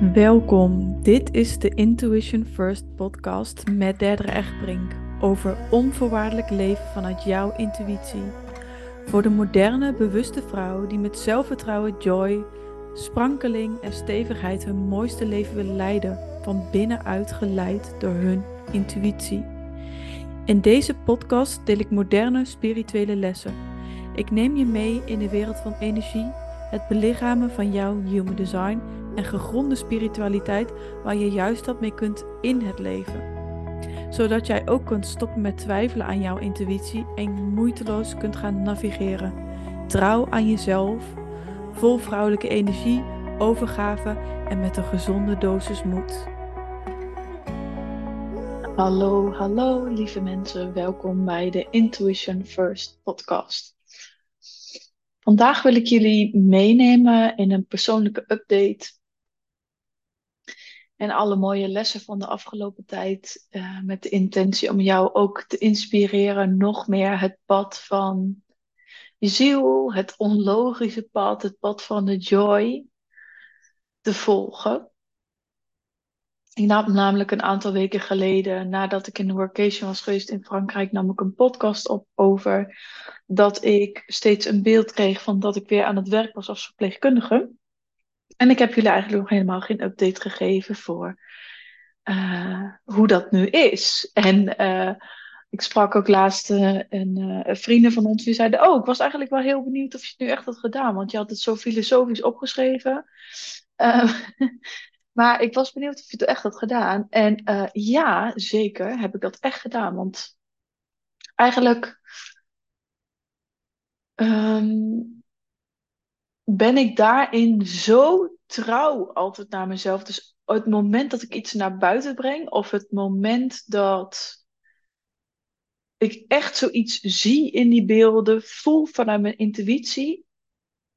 Welkom, dit is de Intuition First podcast met Derdere Echtbrink over onvoorwaardelijk leven vanuit jouw intuïtie. Voor de moderne, bewuste vrouw die met zelfvertrouwen, joy, sprankeling en stevigheid hun mooiste leven wil leiden, van binnenuit geleid door hun intuïtie. In deze podcast deel ik moderne spirituele lessen. Ik neem je mee in de wereld van energie, het belichamen van jouw human design en gegronde spiritualiteit waar je juist wat mee kunt in het leven. Zodat jij ook kunt stoppen met twijfelen aan jouw intuïtie en moeiteloos kunt gaan navigeren. Trouw aan jezelf, vol vrouwelijke energie, overgave en met een gezonde dosis moed. Hallo, hallo lieve mensen, welkom bij de Intuition First podcast. Vandaag wil ik jullie meenemen in een persoonlijke update en alle mooie lessen van de afgelopen tijd. Uh, met de intentie om jou ook te inspireren, nog meer het pad van je ziel, het onlogische pad, het pad van de joy te volgen. Ik nam namelijk een aantal weken geleden, nadat ik in een workation was geweest in Frankrijk, nam ik een podcast op over dat ik steeds een beeld kreeg van dat ik weer aan het werk was als verpleegkundige. En ik heb jullie eigenlijk nog helemaal geen update gegeven voor uh, hoe dat nu is. En uh, ik sprak ook laatst uh, een vrienden van ons die zeiden: Oh, ik was eigenlijk wel heel benieuwd of je het nu echt had gedaan, want je had het zo filosofisch opgeschreven. maar ik was benieuwd of je het echt had gedaan. En ja, zeker heb ik dat echt gedaan, want eigenlijk. Um, ben ik daarin zo trouw altijd naar mezelf. Dus het moment dat ik iets naar buiten breng, of het moment dat ik echt zoiets zie in die beelden, voel vanuit mijn intuïtie,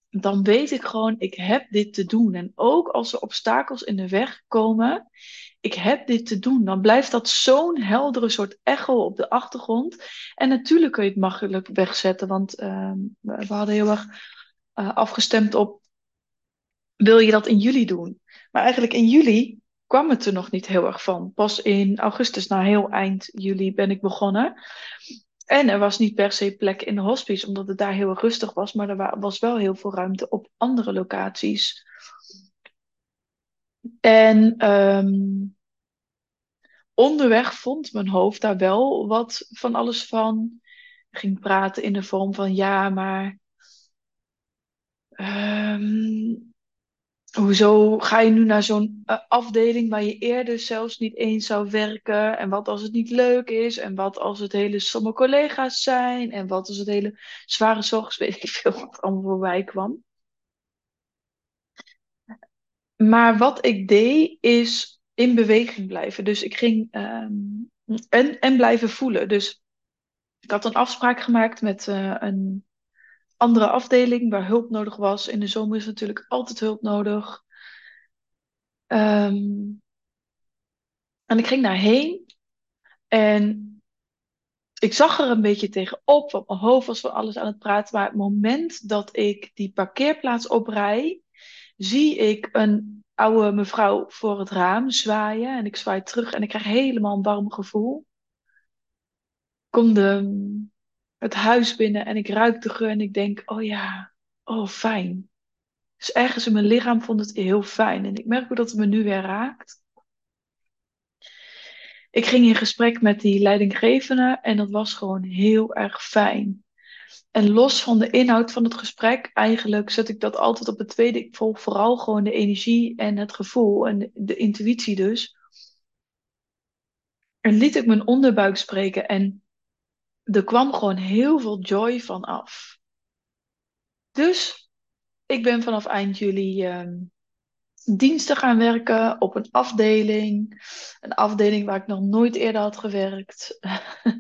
dan weet ik gewoon, ik heb dit te doen. En ook als er obstakels in de weg komen, ik heb dit te doen. Dan blijft dat zo'n heldere soort echo op de achtergrond. En natuurlijk kun je het makkelijk wegzetten, want uh, we hadden heel erg uh, afgestemd op wil je dat in juli doen? Maar eigenlijk in juli kwam het er nog niet heel erg van. Pas in augustus, na heel eind juli, ben ik begonnen. En er was niet per se plek in de hospice, omdat het daar heel rustig was. Maar er was wel heel veel ruimte op andere locaties. En um, onderweg vond mijn hoofd daar wel wat van alles van. Ik ging praten in de vorm van ja, maar Um, hoezo ga je nu naar zo'n uh, afdeling waar je eerder zelfs niet eens zou werken? En wat als het niet leuk is? En wat als het hele sommige collega's zijn? En wat als het hele zware zorg weet ik veel wat allemaal voorbij kwam. Maar wat ik deed is in beweging blijven. Dus ik ging um, en, en blijven voelen. Dus ik had een afspraak gemaakt met uh, een andere afdeling waar hulp nodig was. In de zomer is natuurlijk altijd hulp nodig. Um, en ik ging daarheen en ik zag er een beetje tegenop, want mijn hoofd was van alles aan het praten. Maar het moment dat ik die parkeerplaats oprij, zie ik een oude mevrouw voor het raam zwaaien. En ik zwaai terug en ik krijg helemaal een warm gevoel. Kom de het huis binnen en ik ruik de geur en ik denk, oh ja, oh fijn. Dus ergens in mijn lichaam vond het heel fijn en ik merk ook dat het me nu weer raakt. Ik ging in gesprek met die leidinggevende en dat was gewoon heel erg fijn. En los van de inhoud van het gesprek, eigenlijk zet ik dat altijd op het tweede. Ik volg vooral gewoon de energie en het gevoel en de intuïtie dus. En liet ik mijn onderbuik spreken en er kwam gewoon heel veel joy van af. Dus ik ben vanaf eind juli uh, diensten gaan werken op een afdeling. Een afdeling waar ik nog nooit eerder had gewerkt.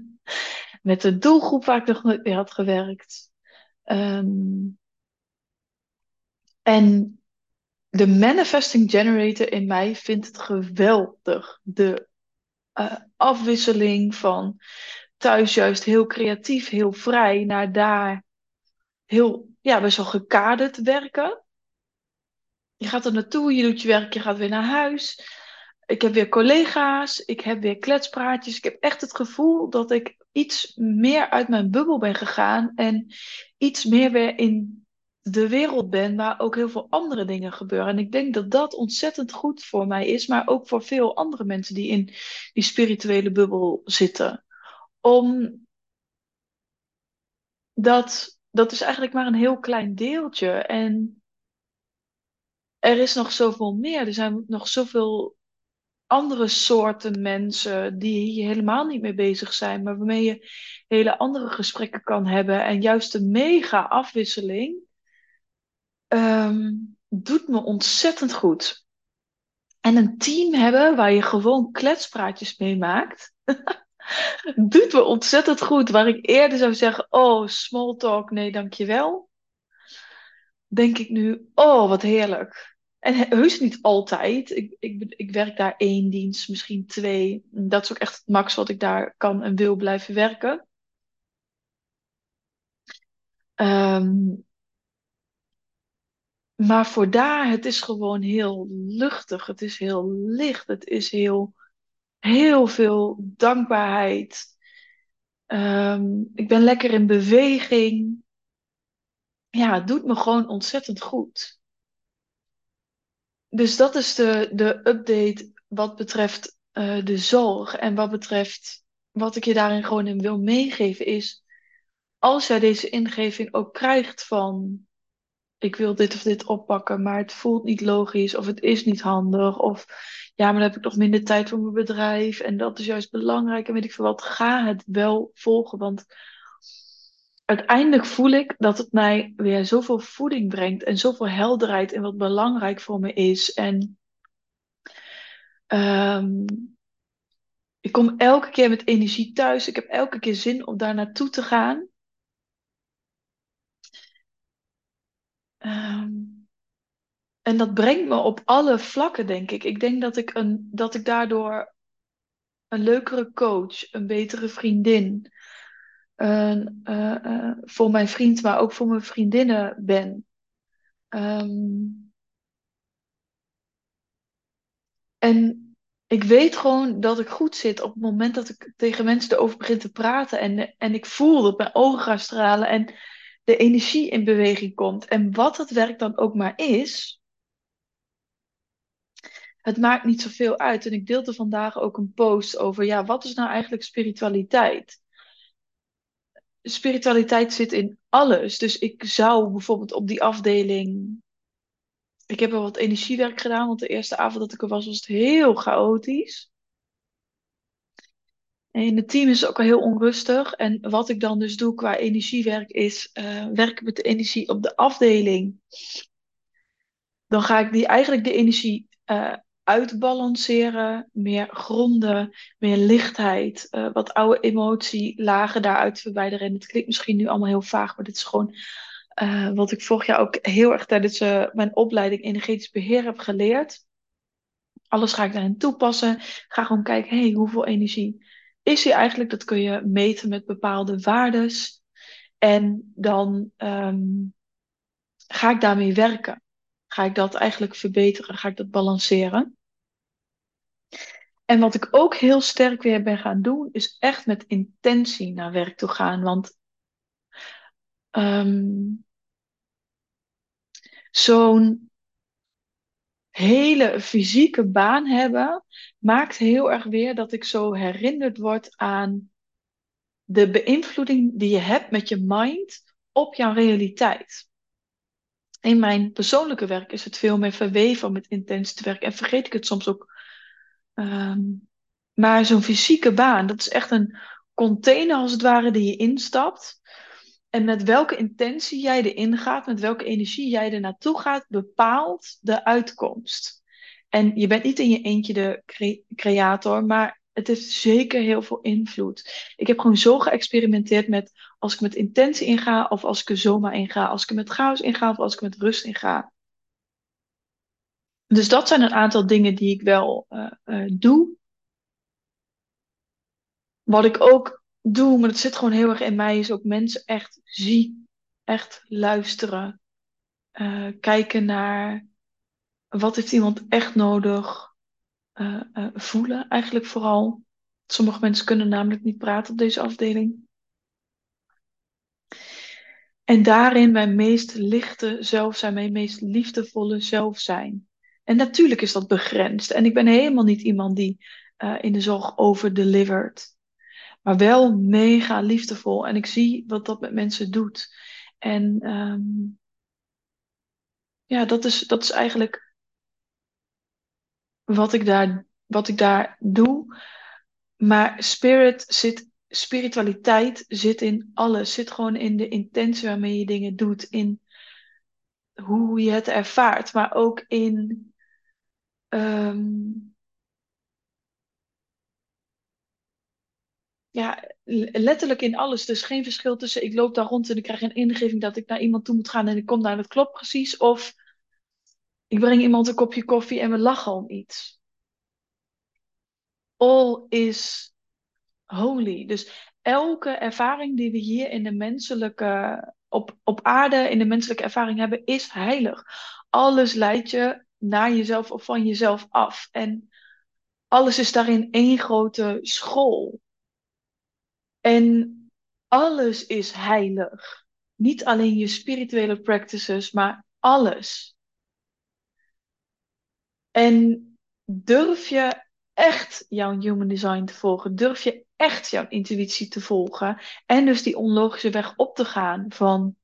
Met een doelgroep waar ik nog nooit meer had gewerkt. Um, en de manifesting generator in mij vindt het geweldig. De uh, afwisseling van thuis juist heel creatief, heel vrij, naar daar heel, ja, best wel gekaderd werken. je gaat er naartoe, je doet je werk, je gaat weer naar huis. Ik heb weer collega's, ik heb weer kletspraatjes. Ik heb echt het gevoel dat ik iets meer uit mijn bubbel ben gegaan en iets meer weer in de wereld ben waar ook heel veel andere dingen gebeuren. En ik denk dat dat ontzettend goed voor mij is, maar ook voor veel andere mensen die in die spirituele bubbel zitten. Om dat, dat is eigenlijk maar een heel klein deeltje. En er is nog zoveel meer. Er zijn nog zoveel andere soorten mensen die hier helemaal niet mee bezig zijn, maar waarmee je hele andere gesprekken kan hebben. En juist de mega afwisseling ehm, doet me ontzettend goed. En een team hebben waar je gewoon kletspraatjes mee maakt, doet me ontzettend goed. Waar ik eerder zou zeggen, oh, small talk, nee, dankjewel. Denk ik nu, oh, wat heerlijk. En heus niet altijd. Ik, ik, ik werk daar één dienst, misschien twee. Dat is ook echt het max wat ik daar kan en wil blijven werken. Ehm, maar voor daar, het is gewoon heel luchtig. Het is heel licht. Het is heel, heel veel dankbaarheid. Ehm, ik ben lekker in beweging. Ja, het doet me gewoon ontzettend goed dus dat is de, de update wat betreft uh, de zorg. En wat betreft wat ik je daarin gewoon in wil meegeven is, als jij deze ingeving ook krijgt van ik wil dit of dit oppakken, maar het voelt niet logisch of het is niet handig of ja, maar dan heb ik nog minder tijd voor mijn bedrijf en dat is juist belangrijk en weet ik veel wat, ga het wel volgen, want uiteindelijk voel ik dat het mij weer zoveel voeding brengt en zoveel helderheid in wat belangrijk voor me is. En um, ik kom elke keer met energie thuis. Ik heb elke keer zin om daar naartoe te gaan. Um, en dat brengt me op alle vlakken, denk ik. Ik denk dat ik, een, dat ik daardoor een leukere coach, een betere vriendin, uh, voor mijn vriend, maar ook voor mijn vriendinnen ben. Um, en ik weet gewoon dat ik goed zit op het moment dat ik tegen mensen erover begin te praten. En, en ik voel dat mijn ogen gaan stralen en de energie in beweging komt. En wat het werk dan ook maar is, het maakt niet zoveel uit. En ik deelde vandaag ook een post over, ja, wat is nou eigenlijk spiritualiteit? spiritualiteit zit in alles. Dus ik zou bijvoorbeeld op die afdeling. Ik heb wel wat energiewerk gedaan, want de eerste avond dat ik er was, was het heel chaotisch. En het team is ook al heel onrustig. En wat ik dan dus doe qua energiewerk is uh, werken met de energie op de afdeling. Dan ga ik die, eigenlijk de energie uh, uitbalanceren, meer gronden, meer lichtheid, uh, wat oude emotielagen daaruit verwijderen. En het klinkt misschien nu allemaal heel vaag, maar dit is gewoon wat ik vorig jaar ook heel erg tijdens mijn opleiding energetisch beheer heb geleerd. Alles ga ik daarin toepassen. Ga gewoon kijken, hey, hoeveel energie is hier eigenlijk? Dat kun je meten met bepaalde waardes. En dan um, ga ik daarmee werken. Ga ik dat eigenlijk verbeteren? Ga ik dat balanceren? En wat ik ook heel sterk weer ben gaan doen, is echt met intentie naar werk toe gaan. Want um, zo'n hele fysieke baan hebben, maakt heel erg weer dat ik zo herinnerd word aan de beïnvloeding die je hebt met je mind op jouw realiteit. In mijn persoonlijke werk is het veel meer verweven met intentie te werken en vergeet ik het soms ook Um, maar zo'n fysieke baan, dat is echt een container als het ware die je instapt. En met welke intentie jij erin gaat, met welke energie jij er naartoe gaat, bepaalt de uitkomst. En je bent niet in je eentje de cre creator, maar het heeft zeker heel veel invloed. Ik heb gewoon zo geëxperimenteerd met als ik met intentie inga, of als ik er zomaar inga, als ik er met chaos inga, of als ik met rust inga. Dus dat zijn een aantal dingen die ik wel uh, uh, doe. Wat ik ook doe, maar het zit gewoon heel erg in mij, is ook mensen echt zien. Echt luisteren. Uh, kijken naar wat heeft iemand echt nodig uh, voelen, eigenlijk vooral. Sommige mensen kunnen namelijk niet praten op deze afdeling. En daarin mijn meest lichte zelf zijn, mijn meest liefdevolle zelf zijn. En natuurlijk is dat begrensd. En ik ben helemaal niet iemand die in de zorg overdelivert. Maar wel mega liefdevol. En ik zie wat dat met mensen doet. En um, ja, dat is, dat is eigenlijk wat ik, daar, wat ik daar doe. Maar spirit zit, spiritualiteit zit in alles. Zit gewoon in de intentie waarmee je dingen doet. In hoe je het ervaart. Maar ook in um, ja, letterlijk in alles. Dus geen verschil tussen ik loop daar rond en ik krijg een ingeving dat ik naar iemand toe moet gaan en ik kom daar en het klopt precies. Of ik breng iemand een kopje koffie en we lachen om iets. All is holy. Dus elke ervaring die we hier in de menselijke, op, op aarde, in de menselijke ervaring hebben, is heilig. Alles leidt je naar jezelf of van jezelf af. En alles is daarin één grote school. En alles is heilig. Niet alleen je spirituele practices, maar alles. En durf je echt jouw human design te volgen? Durf je echt jouw intuïtie te volgen? En dus die onlogische weg op te gaan van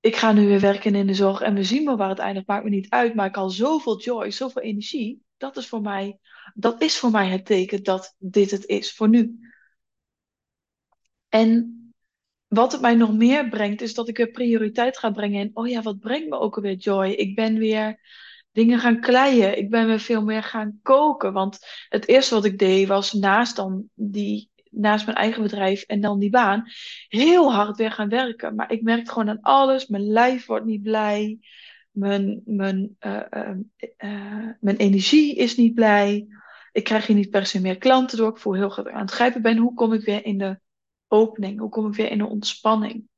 ik ga nu weer werken in de zorg en we zien wel waar het eindigt, maakt me niet uit, maar ik al zoveel joy, zoveel energie. Dat is voor mij, dat is voor mij het teken dat dit het is voor nu. En wat het mij nog meer brengt, is dat ik weer prioriteit ga brengen in, oh ja, wat brengt me ook alweer joy? Ik ben weer dingen gaan kleien. Ik ben weer veel meer gaan koken. Want het eerste wat ik deed was naast dan die naast mijn eigen bedrijf en dan die baan, heel hard weer gaan werken. Maar ik merk gewoon aan alles. Mijn lijf wordt niet blij. Mijn, mijn, uh, uh, uh, mijn energie is niet blij. Ik krijg hier niet per se meer klanten door. Ik voel heel goed aan het grijpen ben. Hoe kom ik weer in de opening? Hoe kom ik weer in de ontspanning?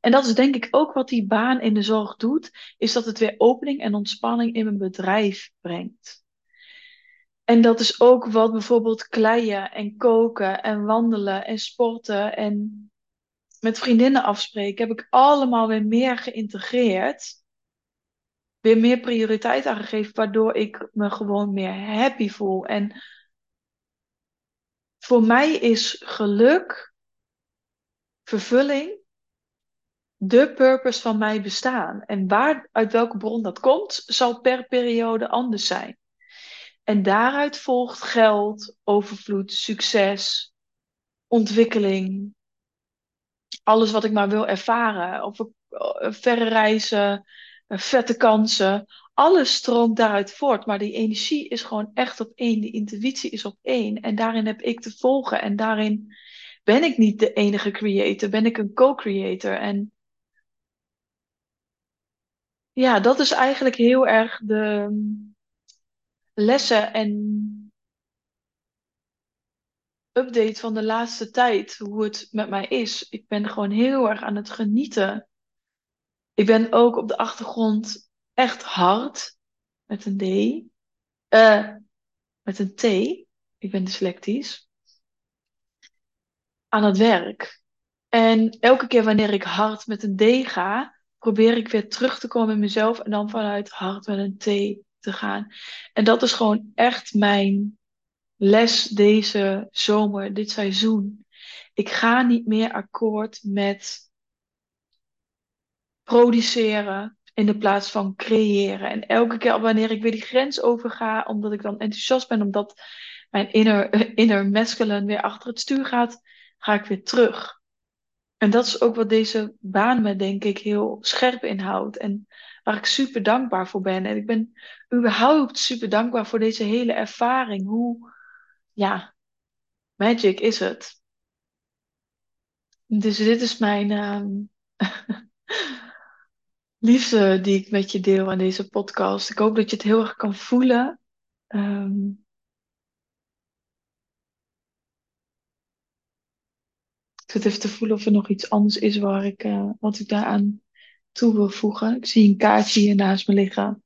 En dat is denk ik ook wat die baan in de zorg doet, is dat het weer opening en ontspanning in mijn bedrijf brengt. En dat is ook wat bijvoorbeeld kleien en koken en wandelen en sporten en met vriendinnen afspreken, heb ik allemaal weer meer geïntegreerd. Weer meer prioriteit aangegeven, waardoor ik me gewoon meer happy voel. En voor mij is geluk, vervulling, de purpose van mijn bestaan. En waar, uit welke bron dat komt, zal per periode anders zijn. En daaruit volgt geld, overvloed, succes, ontwikkeling. Alles wat ik maar wil ervaren. Of eh, verre reizen, eh, vette kansen. Alles stroomt daaruit voort. Maar die energie is gewoon echt op één. Die intuïtie is op één. En daarin heb ik te volgen. En daarin ben ik niet de enige creator. Ben ik een co-creator. En ja, dat is eigenlijk heel erg de lessen en update van de laatste tijd, hoe het met mij is. Ik ben gewoon heel erg aan het genieten. Ik ben ook op de achtergrond echt hard, met een D, uh, met een T, ik ben dyslectisch, aan het werk. En elke keer wanneer ik hard met een D ga, probeer ik weer terug te komen in mezelf en dan vanuit hart met een T te gaan. En dat is gewoon echt mijn les deze zomer, dit seizoen. Ik ga niet meer akkoord met produceren in de plaats van creëren. En elke keer wanneer ik weer die grens overga, omdat ik dan enthousiast ben, omdat mijn inner, inner masculine weer achter het stuur gaat, ga ik weer terug. En dat is ook wat deze baan me, denk ik, heel scherp inhoudt. En waar ik super dankbaar voor ben. En ik ben überhaupt super dankbaar voor deze hele ervaring. Hoe, ja, magic is het. Dus dit is mijn uh, liefde die ik met je deel aan deze podcast. Ik hoop dat je het heel erg kan voelen. Um, Ik zit even te voelen of er nog iets anders is waar ik, uh, wat ik daaraan toe wil voegen. Ik zie een kaartje hier naast me liggen.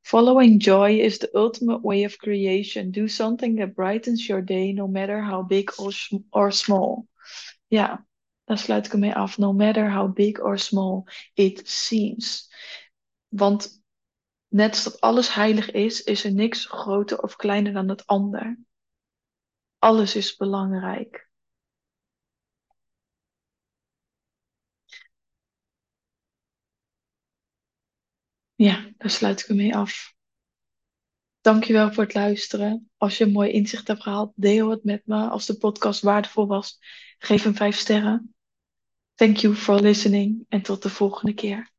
Following joy is the ultimate way of creation. Do something that brightens your day, no matter how big or, or small. Ja, daar sluit ik ermee af. No matter how big or small it seems. Want net als dat alles heilig is, is er niks groter of kleiner dan het ander. Alles is belangrijk. Ja, daar sluit ik ermee af. Dankjewel voor het luisteren. Als je een mooi inzicht hebt gehaald, deel het met me. Als de podcast waardevol was, geef hem vijf sterren. Thank you for listening en tot de volgende keer.